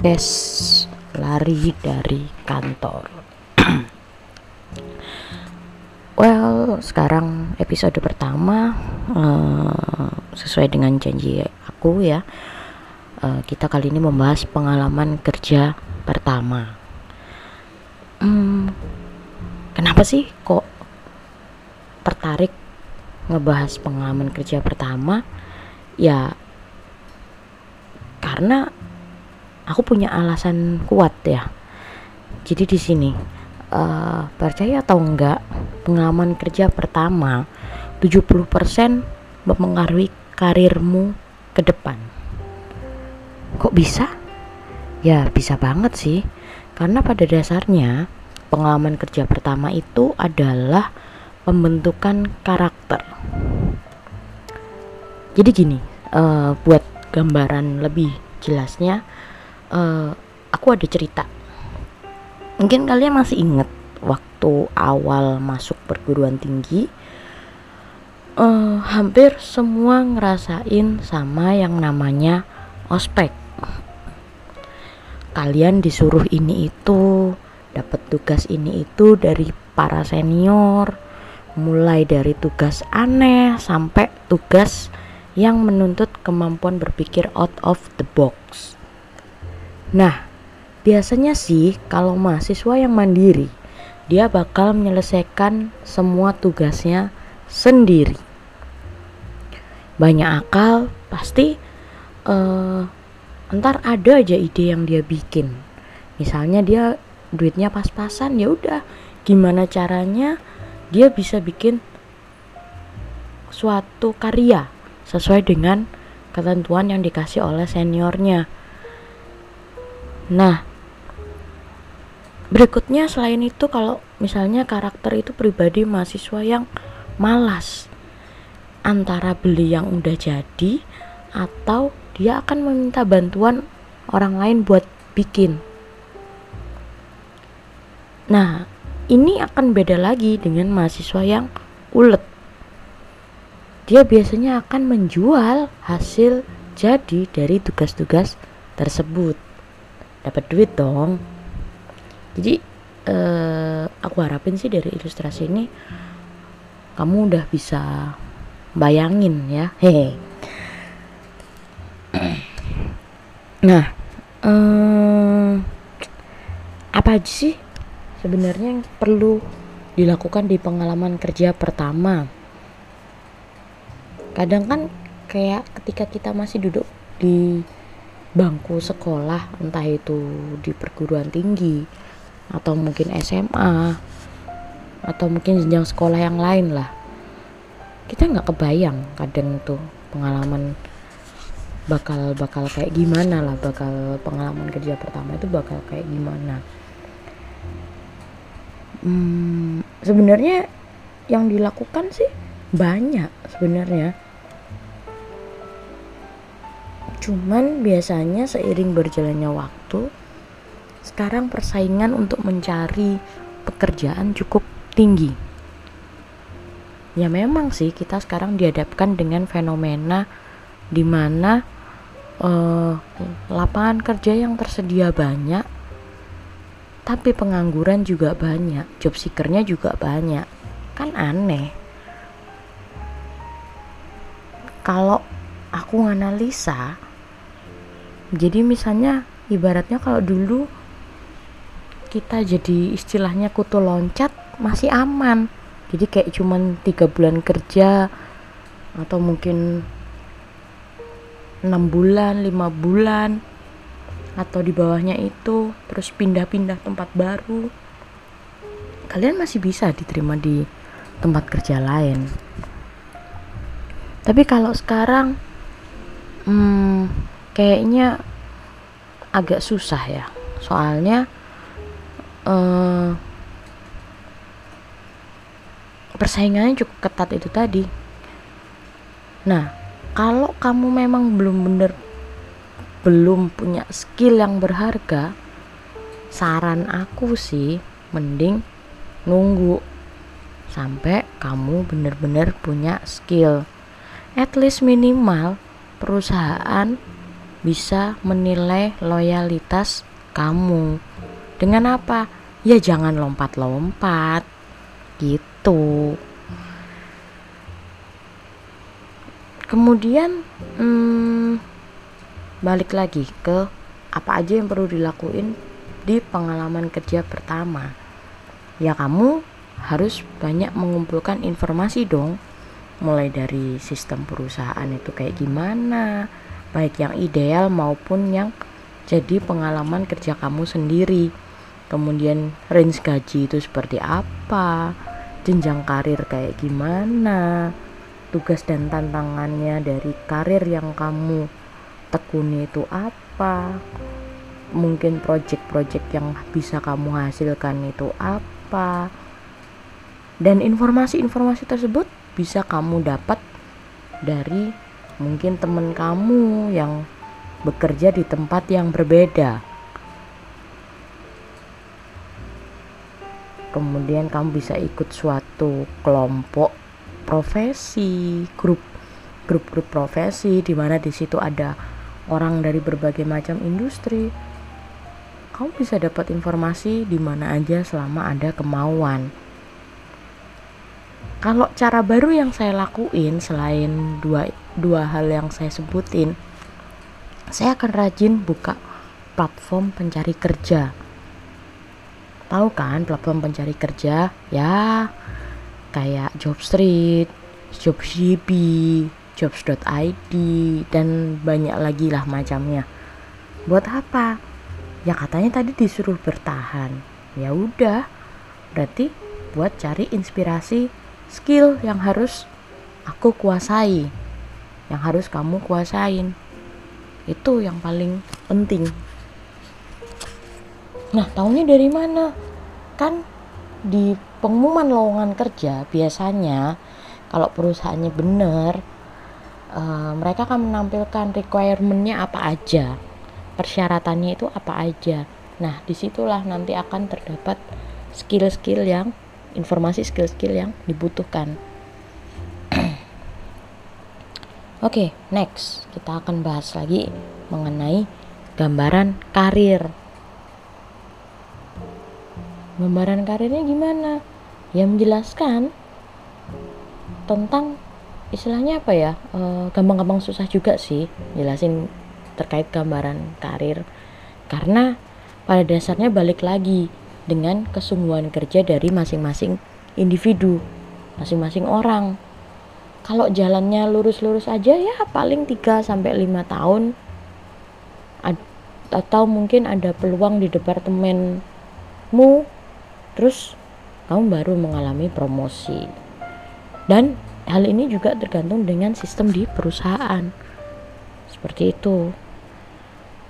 podcast lari dari kantor. well, sekarang episode pertama uh, sesuai dengan janji aku ya. Uh, kita kali ini membahas pengalaman kerja pertama. Hmm, kenapa sih kok tertarik ngebahas pengalaman kerja pertama? Ya karena aku punya alasan kuat ya. Jadi di sini uh, percaya atau enggak pengalaman kerja pertama 70% mempengaruhi karirmu ke depan. Kok bisa? Ya bisa banget sih. Karena pada dasarnya pengalaman kerja pertama itu adalah pembentukan karakter. Jadi gini uh, buat gambaran lebih jelasnya uh, aku ada cerita. Mungkin kalian masih inget waktu awal masuk perguruan tinggi uh, hampir semua ngerasain sama yang namanya ospek. Kalian disuruh ini itu dapat tugas ini itu dari para senior mulai dari tugas aneh sampai tugas yang menuntut kemampuan berpikir out of the box Nah, biasanya sih kalau mahasiswa yang mandiri, dia bakal menyelesaikan semua tugasnya sendiri. Banyak akal, pasti uh, ntar ada aja ide yang dia bikin. Misalnya dia duitnya pas-pasan, ya udah gimana caranya dia bisa bikin suatu karya sesuai dengan ketentuan yang dikasih oleh seniornya Nah, berikutnya selain itu kalau misalnya karakter itu pribadi mahasiswa yang malas antara beli yang udah jadi atau dia akan meminta bantuan orang lain buat bikin. Nah, ini akan beda lagi dengan mahasiswa yang ulet. Dia biasanya akan menjual hasil jadi dari tugas-tugas tersebut dapat duit dong. Jadi uh, aku harapin sih dari ilustrasi ini kamu udah bisa bayangin ya. Hehe. Nah um, apa aja sih sebenarnya yang perlu dilakukan di pengalaman kerja pertama? Kadang kan kayak ketika kita masih duduk di bangku sekolah entah itu di perguruan tinggi atau mungkin SMA atau mungkin jenjang sekolah yang lain lah. Kita nggak kebayang kadang tuh pengalaman bakal bakal kayak gimana lah bakal pengalaman kerja pertama itu bakal kayak gimana. Hmm, sebenarnya yang dilakukan sih banyak sebenarnya Cuman biasanya seiring berjalannya waktu, sekarang persaingan untuk mencari pekerjaan cukup tinggi. Ya memang sih kita sekarang dihadapkan dengan fenomena di mana uh, lapangan kerja yang tersedia banyak, tapi pengangguran juga banyak, job seekernya juga banyak. Kan aneh. Kalau aku analisa jadi misalnya ibaratnya kalau dulu kita jadi istilahnya kutu loncat masih aman. Jadi kayak cuman tiga bulan kerja atau mungkin enam bulan lima bulan atau di bawahnya itu terus pindah-pindah tempat baru. Kalian masih bisa diterima di tempat kerja lain. Tapi kalau sekarang hmm, kayaknya agak susah ya. Soalnya uh, persaingannya cukup ketat itu tadi. Nah kalau kamu memang belum bener belum punya skill yang berharga saran aku sih mending nunggu sampai kamu bener-bener punya skill. At least minimal perusahaan bisa menilai loyalitas kamu. Dengan apa? Ya jangan lompat-lompat. Gitu. Kemudian hmm, balik lagi ke apa aja yang perlu dilakuin di pengalaman kerja pertama. Ya kamu harus banyak mengumpulkan informasi dong. Mulai dari sistem perusahaan itu kayak gimana baik yang ideal maupun yang jadi pengalaman kerja kamu sendiri. Kemudian range gaji itu seperti apa? Jenjang karir kayak gimana? Tugas dan tantangannya dari karir yang kamu tekuni itu apa? Mungkin project-project yang bisa kamu hasilkan itu apa? Dan informasi-informasi tersebut bisa kamu dapat dari mungkin teman kamu yang bekerja di tempat yang berbeda kemudian kamu bisa ikut suatu kelompok profesi grup grup-grup profesi di mana di situ ada orang dari berbagai macam industri kamu bisa dapat informasi di mana aja selama ada kemauan. Kalau cara baru yang saya lakuin selain dua dua hal yang saya sebutin, saya akan rajin buka platform pencari kerja. Tahu kan platform pencari kerja? Ya, kayak Jobstreet, Jobsdb, Jobs.id dan banyak lagi lah macamnya. Buat apa? ya katanya tadi disuruh bertahan ya udah berarti buat cari inspirasi skill yang harus aku kuasai yang harus kamu kuasain. Itu yang paling penting. Nah tahunya dari mana? Kan di pengumuman lowongan kerja biasanya kalau perusahaannya benar uh, mereka akan menampilkan requirementnya apa aja persyaratannya itu apa aja. Nah di situlah nanti akan terdapat skill-skill yang informasi skill-skill yang dibutuhkan Oke, okay, next kita akan bahas lagi mengenai gambaran karir. Gambaran karirnya gimana? Ya menjelaskan tentang istilahnya apa ya? Eh, gampang-gampang susah juga sih jelasin terkait gambaran karir karena pada dasarnya balik lagi dengan kesungguhan kerja dari masing-masing individu masing-masing orang kalau jalannya lurus-lurus aja ya paling 3 sampai 5 tahun. Atau mungkin ada peluang di departemenmu. Terus kamu baru mengalami promosi. Dan hal ini juga tergantung dengan sistem di perusahaan. Seperti itu.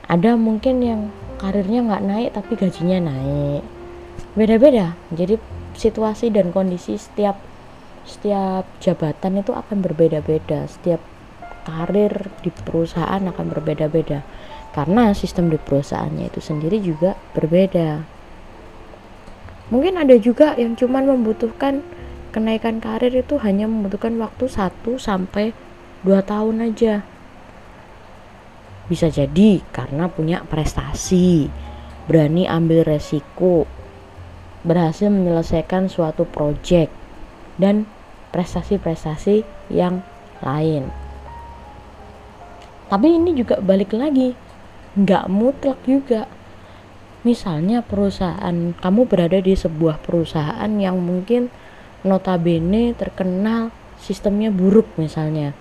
Ada mungkin yang karirnya nggak naik tapi gajinya naik. Beda-beda. Jadi situasi dan kondisi setiap setiap jabatan itu akan berbeda-beda. Setiap karir di perusahaan akan berbeda-beda. Karena sistem di perusahaannya itu sendiri juga berbeda. Mungkin ada juga yang cuman membutuhkan kenaikan karir itu hanya membutuhkan waktu 1 sampai 2 tahun aja. Bisa jadi karena punya prestasi, berani ambil resiko, berhasil menyelesaikan suatu proyek, dan prestasi-prestasi yang lain. Tapi ini juga balik lagi, nggak mutlak juga. Misalnya perusahaan, kamu berada di sebuah perusahaan yang mungkin notabene terkenal sistemnya buruk misalnya.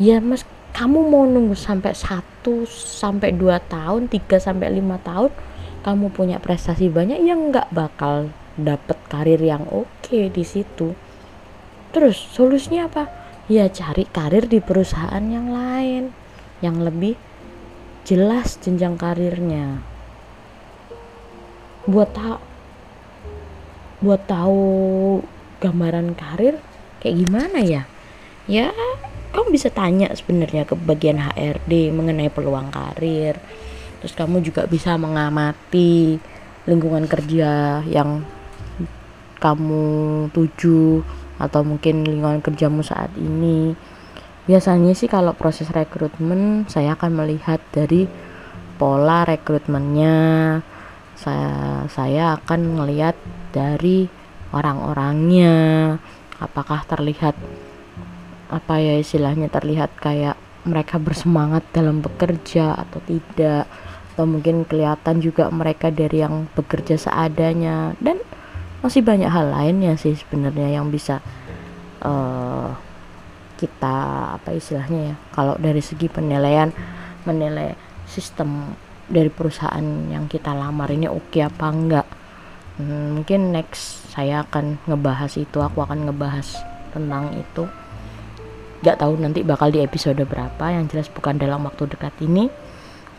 Ya mas, kamu mau nunggu sampai 1 sampai 2 tahun 3 sampai 5 tahun kamu punya prestasi banyak yang nggak bakal dapet karir yang oke okay di situ terus solusinya apa? Ya cari karir di perusahaan yang lain yang lebih jelas jenjang karirnya. Buat tahu buat tahu gambaran karir kayak gimana ya? Ya kamu bisa tanya sebenarnya ke bagian HRD mengenai peluang karir. Terus kamu juga bisa mengamati lingkungan kerja yang kamu tuju atau mungkin lingkungan kerjamu saat ini. Biasanya sih kalau proses rekrutmen saya akan melihat dari pola rekrutmennya. Saya saya akan melihat dari orang-orangnya. Apakah terlihat apa ya istilahnya terlihat kayak mereka bersemangat dalam bekerja atau tidak. Atau mungkin kelihatan juga mereka dari yang bekerja seadanya. Dan masih banyak hal lainnya sih sebenarnya yang bisa uh, kita apa istilahnya ya kalau dari segi penilaian menilai sistem dari perusahaan yang kita lamar ini oke okay apa enggak. Hmm, mungkin next saya akan ngebahas itu aku akan ngebahas tentang itu. Nggak tahu nanti bakal di episode berapa yang jelas bukan dalam waktu dekat ini.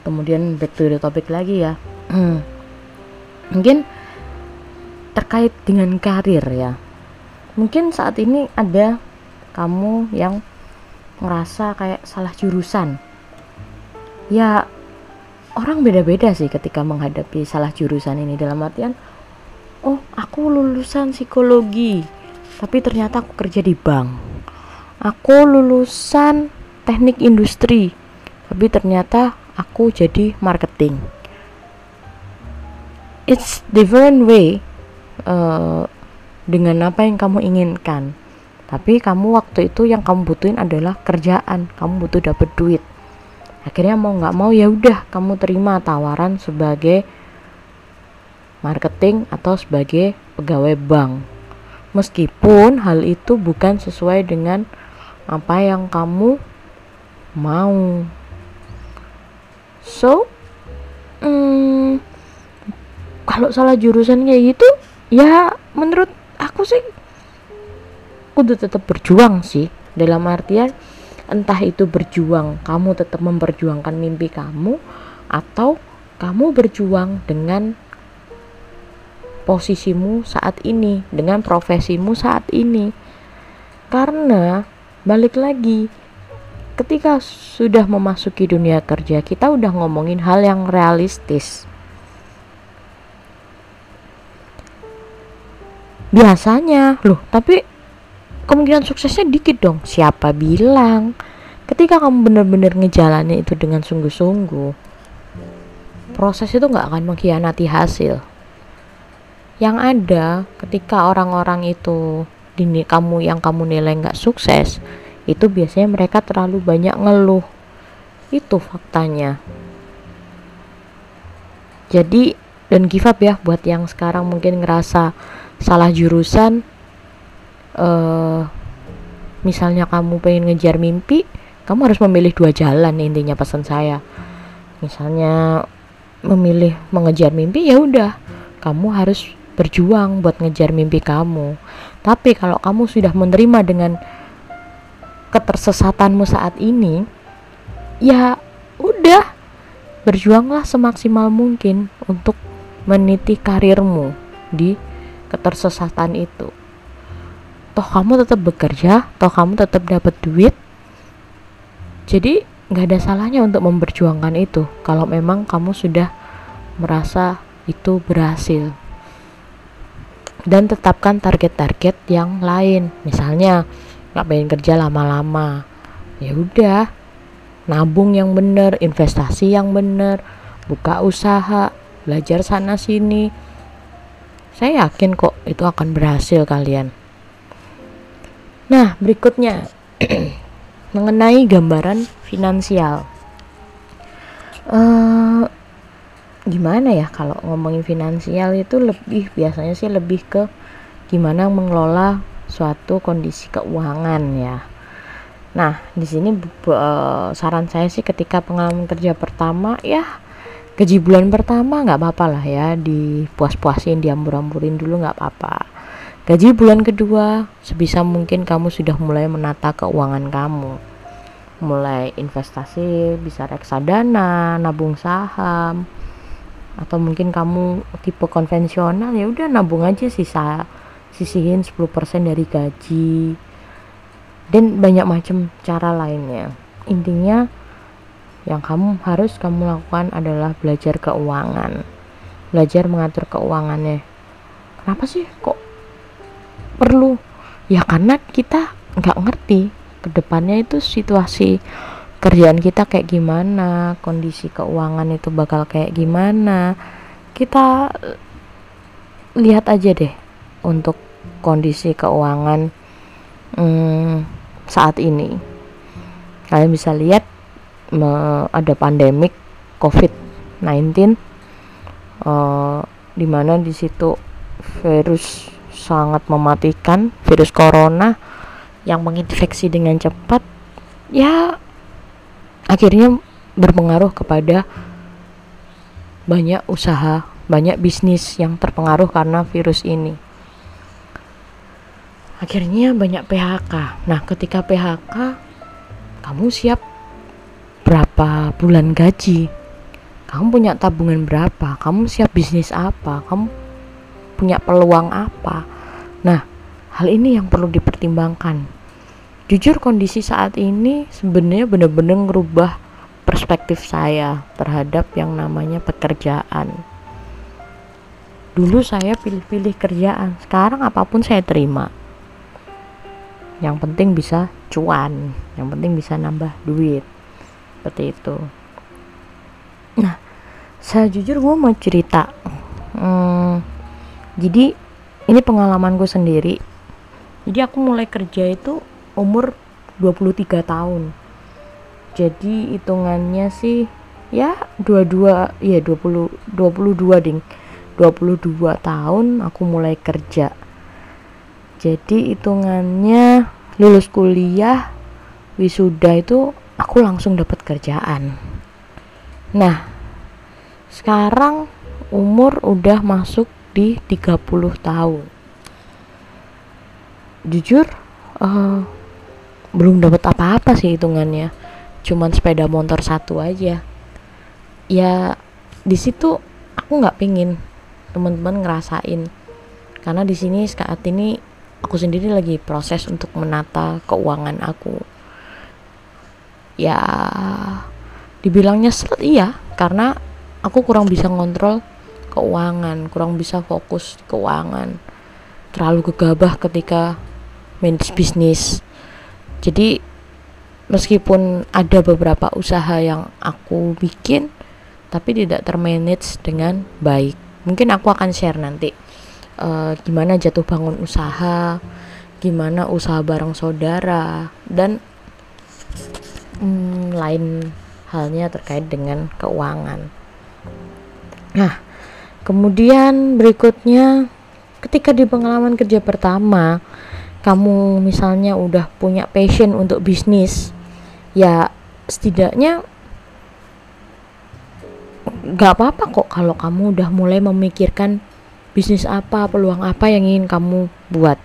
Kemudian back to the topic lagi ya. Mungkin terkait dengan karir ya. Mungkin saat ini ada kamu yang ngerasa kayak salah jurusan. Ya orang beda-beda sih ketika menghadapi salah jurusan ini. Dalam artian oh aku lulusan psikologi tapi ternyata aku kerja di bank. Aku lulusan teknik industri tapi ternyata aku jadi marketing. It's different way uh, dengan apa yang kamu inginkan. Tapi kamu waktu itu yang kamu butuhin adalah kerjaan. Kamu butuh dapet duit. Akhirnya mau nggak mau ya udah kamu terima tawaran sebagai marketing atau sebagai pegawai bank. Meskipun hal itu bukan sesuai dengan apa yang kamu mau. So hmm, kalau salah jurusan kayak gitu ya menurut aku sih kudu tetap berjuang sih. Dalam artian entah itu berjuang kamu tetap memperjuangkan mimpi kamu atau kamu berjuang dengan posisimu saat ini dengan profesimu saat ini. Karena balik lagi ketika sudah memasuki dunia kerja kita udah ngomongin hal yang realistis biasanya loh tapi kemungkinan suksesnya dikit dong. Siapa bilang? Ketika kamu benar-benar ngejalanin itu dengan sungguh-sungguh proses itu nggak akan mengkhianati hasil. Yang ada ketika orang-orang itu dini kamu yang kamu nilai nggak sukses itu biasanya mereka terlalu banyak ngeluh. Itu faktanya. Jadi dan give up ya buat yang sekarang mungkin ngerasa salah jurusan uh, misalnya kamu pengen ngejar mimpi kamu harus memilih dua jalan intinya pesan saya. Misalnya memilih mengejar mimpi ya udah kamu harus berjuang buat ngejar mimpi kamu. Tapi kalau kamu sudah menerima dengan ketersesatanmu saat ini ya udah berjuanglah semaksimal mungkin untuk meniti karirmu di ketersesatan itu. Toh kamu tetap bekerja toh kamu tetap dapat duit. Jadi nggak ada salahnya untuk memperjuangkan itu kalau memang kamu sudah merasa itu berhasil. Dan tetapkan target-target yang lain. Misalnya nggak pengen kerja lama-lama. Ya udah nabung yang bener investasi yang bener buka usaha belajar sana sini saya yakin kok itu akan berhasil kalian. Nah berikutnya. Mengenai gambaran finansial. Uh, gimana ya kalau ngomongin finansial itu lebih biasanya sih lebih ke gimana mengelola suatu kondisi keuangan ya. Nah di sini uh, saran saya sih ketika pengalaman kerja pertama ya gaji bulan pertama nggak apa-apa lah ya dipuas-puasin diambur-amburin dulu nggak apa-apa. Gaji bulan kedua sebisa mungkin kamu sudah mulai menata keuangan kamu. Mulai investasi bisa reksadana nabung saham atau mungkin kamu tipe konvensional ya udah nabung aja sisa sisihin 10% dari gaji. Dan banyak macam cara lainnya. Intinya yang kamu harus kamu lakukan adalah belajar keuangan. Belajar mengatur keuangannya. Kenapa sih kok perlu? Ya karena kita nggak ngerti ke depannya itu situasi kerjaan kita kayak gimana kondisi keuangan itu bakal kayak gimana. Kita lihat aja deh untuk kondisi keuangan hmm, saat ini. Kalian bisa lihat ada pandemik COVID-19 uh, di mana di situ virus sangat mematikan virus corona yang menginfeksi dengan cepat ya akhirnya berpengaruh kepada banyak usaha, banyak bisnis yang terpengaruh karena virus ini. Akhirnya banyak PHK. Nah, ketika PHK, kamu siap berapa bulan gaji? Kamu punya tabungan berapa? Kamu siap bisnis apa? Kamu punya peluang apa? Nah, hal ini yang perlu dipertimbangkan jujur kondisi saat ini sebenarnya benar-benar ngerubah perspektif saya terhadap yang namanya pekerjaan dulu saya pilih-pilih kerjaan sekarang apa pun saya terima yang penting bisa cuan yang penting bisa nambah duit seperti itu. Nah saya jujur gue mau cerita. Hmm, jadi ini pengalaman gue sendiri. Jadi aku mulai kerja itu umur 23 tahun. Jadi hitungannya sih ya 22 ya 20 22 ding. 22 tahun aku mulai kerja. Jadi hitungannya lulus kuliah wisuda itu aku langsung dapat kerjaan. Nah sekarang umur udah masuk di 30 tahun. Jujur uh, belum dapat apa-apa sih hitungannya. Cuman sepeda motor satu aja. Ya di situ aku nggak pingin teman-teman ngerasain. Karena di sini saat ini aku sendiri lagi proses untuk menata keuangan aku ya dibilangnya seret iya. Karena aku kurang bisa ngontrol keuangan kurang bisa fokus keuangan. Terlalu gegabah ketika manage bisnis. Jadi meskipun ada beberapa usaha yang aku bikin tapi tidak termanage dengan baik. Mungkin aku akan share nanti uh, gimana jatuh bangun usaha gimana usaha bareng saudara dan hmm, lain halnya terkait dengan keuangan. Nah kemudian berikutnya ketika di pengalaman kerja pertama kamu misalnya udah punya passion untuk bisnis ya setidaknya gak apa-apa kok kalau kamu udah mulai memikirkan bisnis apa peluang apa yang ingin kamu buat.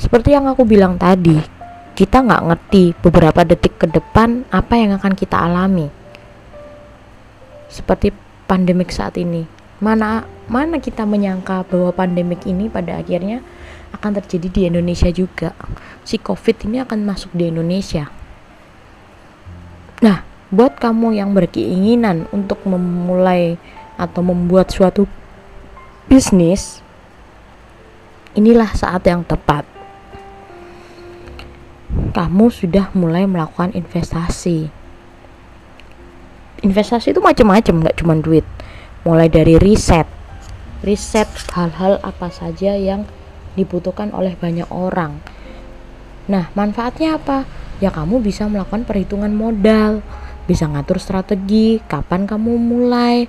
Seperti yang aku bilang tadi kita nggak ngerti beberapa detik ke depan apa yang akan kita alami seperti pandemik saat ini mana mana kita menyangka bahwa pandemik ini pada akhirnya akan terjadi di Indonesia juga. Si COVID ini akan masuk di Indonesia. Nah, buat kamu yang berkeinginan untuk memulai atau membuat suatu bisnis, inilah saat yang tepat. Kamu sudah mulai melakukan investasi. Investasi itu macam-macam, nggak cuma duit. Mulai dari riset, riset hal-hal apa saja yang dibutuhkan oleh banyak orang. Nah, manfaatnya apa? Ya kamu bisa melakukan perhitungan modal, bisa ngatur strategi, kapan kamu mulai,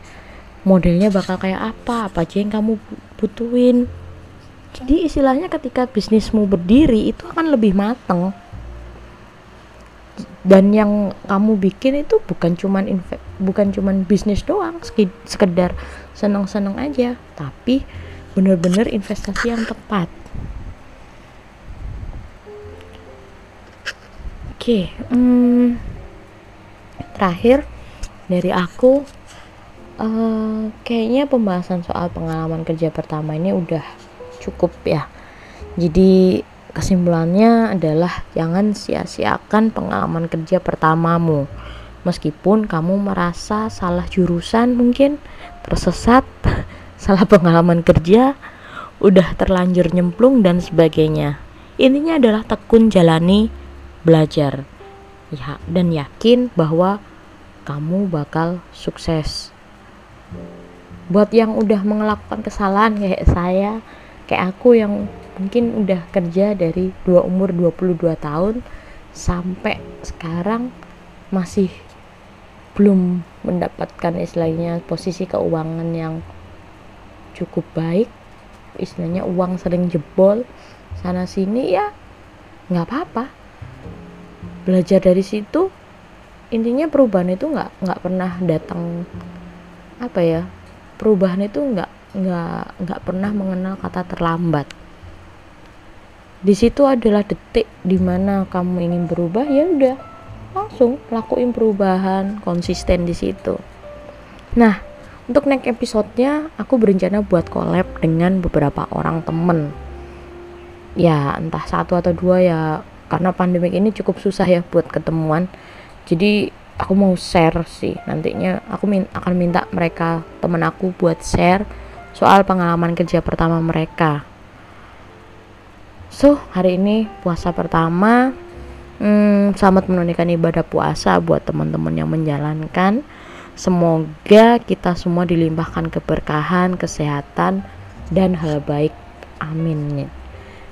modelnya bakal kayak apa, apa aja yang kamu butuhin. Jadi istilahnya ketika bisnismu berdiri itu akan lebih mateng. Dan yang kamu bikin itu bukan cuman bukan cuman bisnis doang, sekedar seneng-seneng aja, tapi benar-benar investasi yang tepat. Oke okay, hmm, terakhir dari aku uh, kayaknya pembahasan soal pengalaman kerja pertama ini udah cukup ya. Jadi kesimpulannya adalah jangan sia-siakan pengalaman kerja pertamamu. Meskipun kamu merasa salah jurusan mungkin tersesat salah pengalaman kerja, udah terlanjur nyemplung dan sebagainya. intinya adalah tekun jalani belajar. Ya dan yakin bahwa kamu bakal sukses. Buat yang udah melakukan kesalahan kayak saya kayak aku yang mungkin udah kerja dari dua umur 22 tahun sampai sekarang masih belum mendapatkan istilahnya posisi keuangan yang cukup baik. Istilahnya uang sering jebol. Sana sini ya nggak apa-apa. Belajar dari situ intinya perubahan itu nggak nggak pernah datang apa ya perubahan itu nggak nggak nggak pernah mengenal kata terlambat di situ adalah detik di mana kamu ingin berubah ya udah langsung lakuin perubahan konsisten di situ. Nah untuk next episode-nya aku berencana buat collab dengan beberapa orang temen. Ya entah satu atau dua ya karena pandemik ini cukup susah ya buat ketemuan. Jadi aku mau share sih. Nantinya aku min akan minta mereka temen aku buat share soal pengalaman kerja pertama mereka so hari ini puasa pertama. Hmm, selamat menunaikan ibadah puasa buat teman-teman yang menjalankan. Semoga kita semua dilimpahkan keberkahan kesehatan dan hal baik. Amin.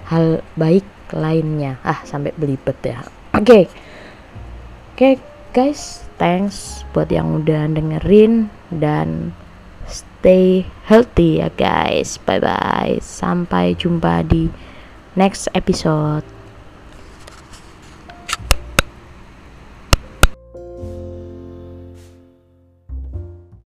Hal baik lainnya. Ah sampai belibet ya. Oke. Okay. oke okay, guys. Thanks buat yang udah dengerin dan stay healthy ya guys. Bye bye sampai jumpa di next episode